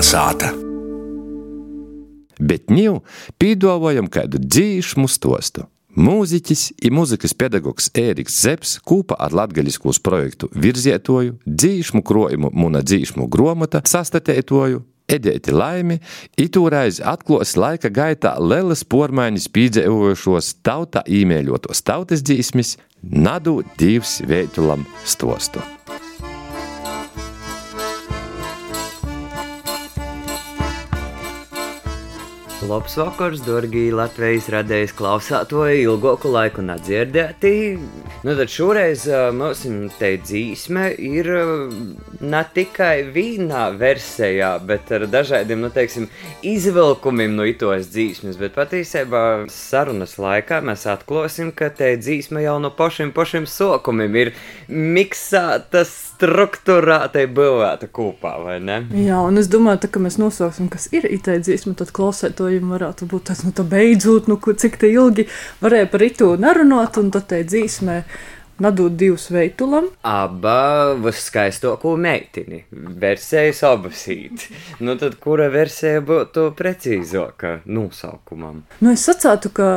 Kalnasāta. Bet ņū pīdovojam kādu dzīšmu stostu. Mūziķis un mūzikas pedagogs Ēriks Zepsi kopā ar latgaļiskos projektu virzietoju, dzīšmu krojumu Muna dzīšmu gromata sastatētoju, Edēti Laimi, itūreiz atklās laika gaitā lielas pormaiņas pīdzējošos tautā īmēļotos tautas dzīsmis, nadu divs veitulam stostu. Labs vakars, dārgie Latvijas radējas klausātoji, ilgāku laiku nedzirdēti. Nu, tad šoreiz mums te dzīsme ir ne tikai vīnā versijā, bet ar dažādiem, nu, teiksim, izvilkumiem no itos dzīsmes, bet patiesībā sarunas laikā mēs atklāsim, ka te dzīsme jau no pašiem pašiem sokumiem ir miksēta, struktūrēta, būvēta kopā, vai ne? Jā, un es domāju, tā, ka mēs nosauksim, kas ir itē dzīsme, tad klausētoji viņam varētu būt tas, nu, tā beidzot, nu, cik te ilgi varēja par itu nerunāt, un tad te dzīsmē Nadot divus veitulam. Abā viskaistāko meiteni. Versijas abasīt. Nu tad kura versija būtu precīzāka nosaukumam? Nu es sacātu, ka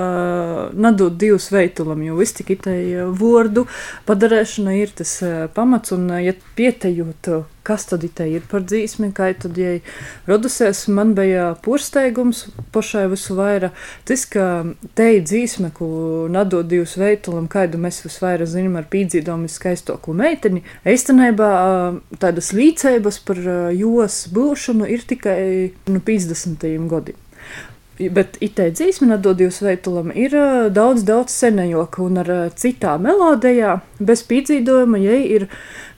nadot divus veitulam, jo viss tik itai vārdu padarēšana ir tas eh, pamats, un ja pietejot kas tad ir par dzīsmi, kā tad jai radusies. Man bija porsteigums pašai visu vairāk. Tas, ka te ir dzīsme, ko nadod divus veitulam, kādu mēs visvairāk zinām ar pīdzīdām viskaistāko meiteni. Eistenībā tādas līdzības par jos būšanu ir tikai nu, 50. gadiem. Bet itē dzīsme nedod jūs veitulam ir daudz, daudz senējoka un ar citā melodijā, bez pīdzīdojuma, ja ir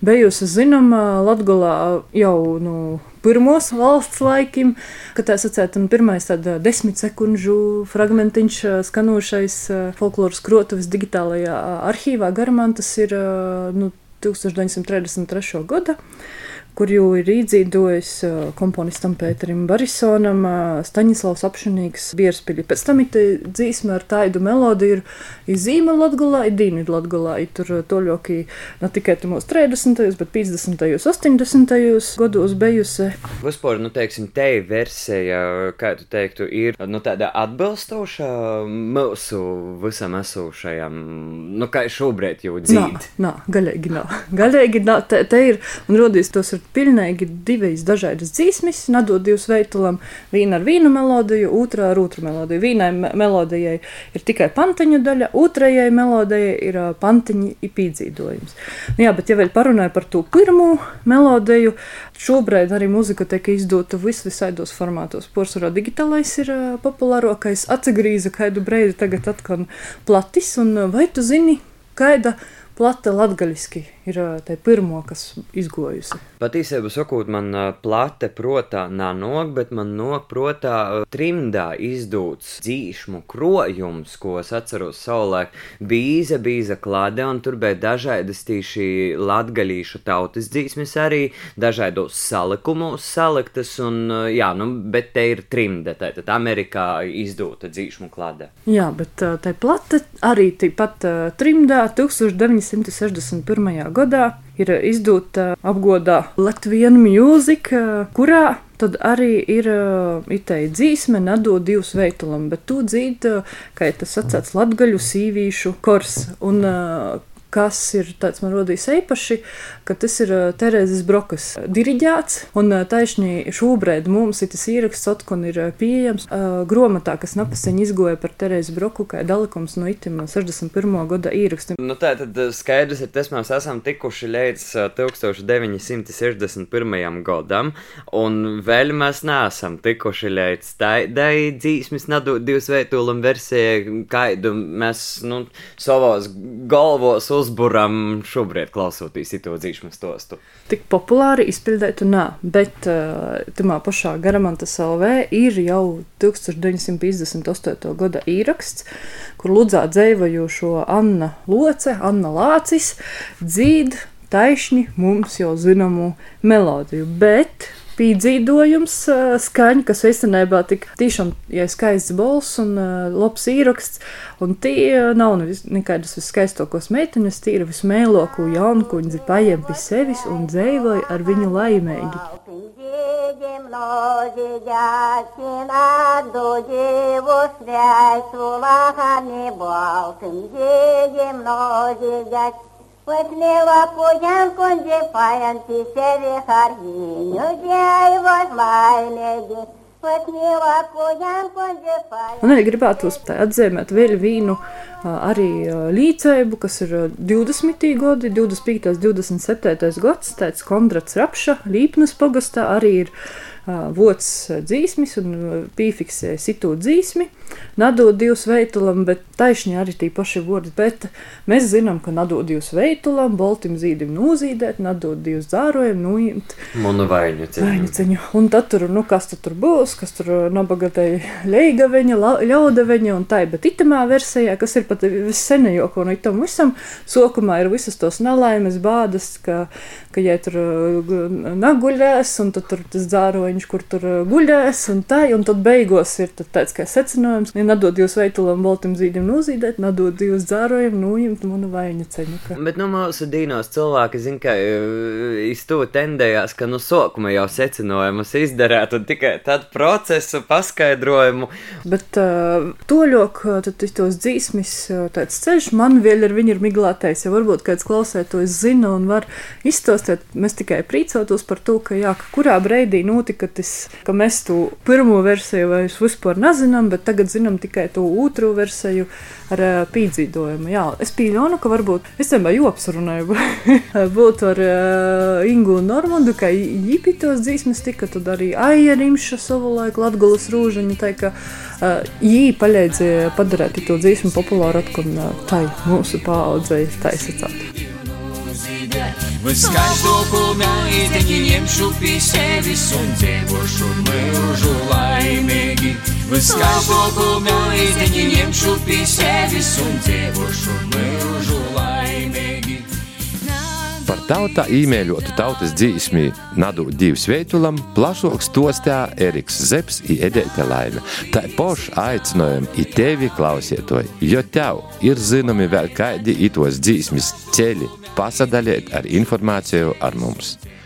bijusi zināma Latgolā jau, nu, pirmos valsts laikim, kad tā sacēt, un pirmais tāda desmit sekundžu fragmentiņš skanošais folkloras krotuves digitālajā arhīvā Garman, tas ir, nu, 1933. gada kur jau ir iedzīvojis komponistam Pēterim Barisonam, Staņislavs apšanīgs Bierspiļi. Pēc tam ir dzīsme ar tādu melodiju, ir zīme Latgulā, ir dīni Latgulā, ir tur toļoki ne tikai mūsu 30. bet 50. 80. gados bejusi. Vispār, nu, teiksim, te versija, kā tu teiktu, ir, nu, tāda atbilstoša mūsu visam esošajam, nu, kā šobrīd jau dzīvi. Nā, nā, gaļīgi nav. Gaļīgi nav, te, te ir, un rodīs tos ir pilnīgi divas dažādas dzīsmes. Nadot divus veitulam, viena ar vīnu melodiju, otrā ar otru melodiju. Vienai melodijai ir tikai pantiņu daļa, otrajai melodijai ir pantiņa pīdzīdojums. Nu, jā, bet ja vēl parunāju par to pirmo melodiju, šobrīd arī muzika tiek izdota vis visaidos formātos. Porcelāna digitālais ir populārākais, atgrieza kādu brīdi tagad atkal platis, un vai tu zini, kāda plata latgaļiski ir tā pirmo, kas izgojusi. Patiesībā sakot, man plate protā nav nok, bet man nok protā trimdā izdūts dzīšmu krojums, ko es atceros savulaik. Bīza, bīza klade, un tur bija dažādas tīši latgaļīšu tautas dzīsmes arī, dažādos salikumos saliktas, un jā, nu, bet te ir trimda, tātad Amerikā izdūta dzīšmu klade. Jā, bet tā plate arī tāpat trimdā 1961 gadā ir izdota apgodā Latvijas mūzika, kurā tad arī ir itēji dzīsme, nedod divus veitulam, bet tu dzīd, kā tas atsāts latgaļu sīvīšu kors. Un, kas ir tāds man rodījis īpaši, ka tas ir Terēzes Brokas diriģēts, un taisnī šobrīd mums ir tas ieraksts, otkon ir pieejams gromatā, kas napaseņ izgoja par Terēzi Broku, kā dalikums no itim 61. gada ierakstu. Nu tā tad skaidrs ir tas, mēs esam tikuši līdz 1961. gadam, un vēl mēs neesam tikuši līdz tai dzīsmes nadu divas veitulam versijai, kaidu mēs, nu, savos galvos uz uzburam šobrīd klausoties to dzīšanu stostu? Tik populāri izpildētu nā, bet uh, tamā pašā Garamantas LV ir jau 1958. gada īraksts, kur ludzā dzēvojošo Anna Loce, Anna Lācis dzīd taišņi mums jau zināmu melodiju, bet pīdzīdojums, skaņa, kas īstenībā tik tiešām ja skaists balss un labs ieraksts. Un tie nav nekādas viskaistākos meitenes, tie ir vismēlāko jaunu kuģi paiem pie sevis un dzēvoja ar viņu laimīgi. množi Pues me va a apoyar con defiant y se dejar niños de ahí vos mainegi. Un arī gribētu atzīmēt vēl vienu arī līdzību, kas ir 20. gadi, 25. un 27. gads, tāds Kondrats Rapša, Līpnes pagastā arī ir vots dzīsmis un pīfiksē situ dzīsmi. Nadod divus veitulam, bet taisni arī tie paši vārdi. Bet mēs zinām, ka nadod divus veitulam, boltim zīdim nūzīdēt, nadod divus dzārojumu, nuimt. Monu vainu ceņu. Vainu ceņu. Un tad tur, nu, kas tad tur būs, kas tur nabagatei leigaveņa, ļaudaveņa un tai, bet itamā versijā, kas ir pat vissenējoko no itam visam, sokumā ir visas tos nelaimes bādas, ka, ka ja tur naguļēs, un tad tur tas dzārojiņš, kur tur guļēs, un tai, un tad beigos ir tāds kā secinājums, ja nadod jūs veitulam boltam zīdim nozīdēt, nadod jūs dzārojumu, nujimt manu vaina ceņuka. Bet, nu, mūsu dīnos cilvēki, zin, ka iztū tendējās, ka, nu, sokuma jau secinājumus izdarēt, un tikai tad procesu paskaidrojumu. Bet uh, toļok, tad tos dzīsmis tāds ceļš, man vēl ar viņu ir miglātais, ja varbūt kāds klausētos zina un var izstāstīt, mēs tikai prīcotos par to, ka jā, ka kurā breidī notika tas, ka mēs tu pirmo versiju vairs vispār nezinām, bet tagad zinām tikai to otru versiju ar uh, pīdzīdojumu. Jā, es pieļauju, ka varbūt es tam jau apsarunāju, būtu ar uh, Ingu un Normandu, ka īpitos dzīsmes tika, tad arī Aija Rimša savulaik Latgulas rūžaņa, tā ka uh, jī paļēdzēja padarēt to dzīsmu populāru atkal uh, tai mūsu paaudzei taisacāt. Wyskaźdoku meiteni ņemšu pie sevis un dzīvošu mūžu laimīgi. Wyskaźdoku meiteni ņemšu pie sevis un dzīvošu mūžu laimīgi. Par tautā īmēļotu tautas dzīsmī Nadu divs veitulam plašoks tostā Eriks Zeps i Edēte Laime. Tā poš aicinojam i tevi klausietoji, jo tev ir zinomi vēl kādi itos dzīsmis ceļi pasadaliet ar informāciju ar mums.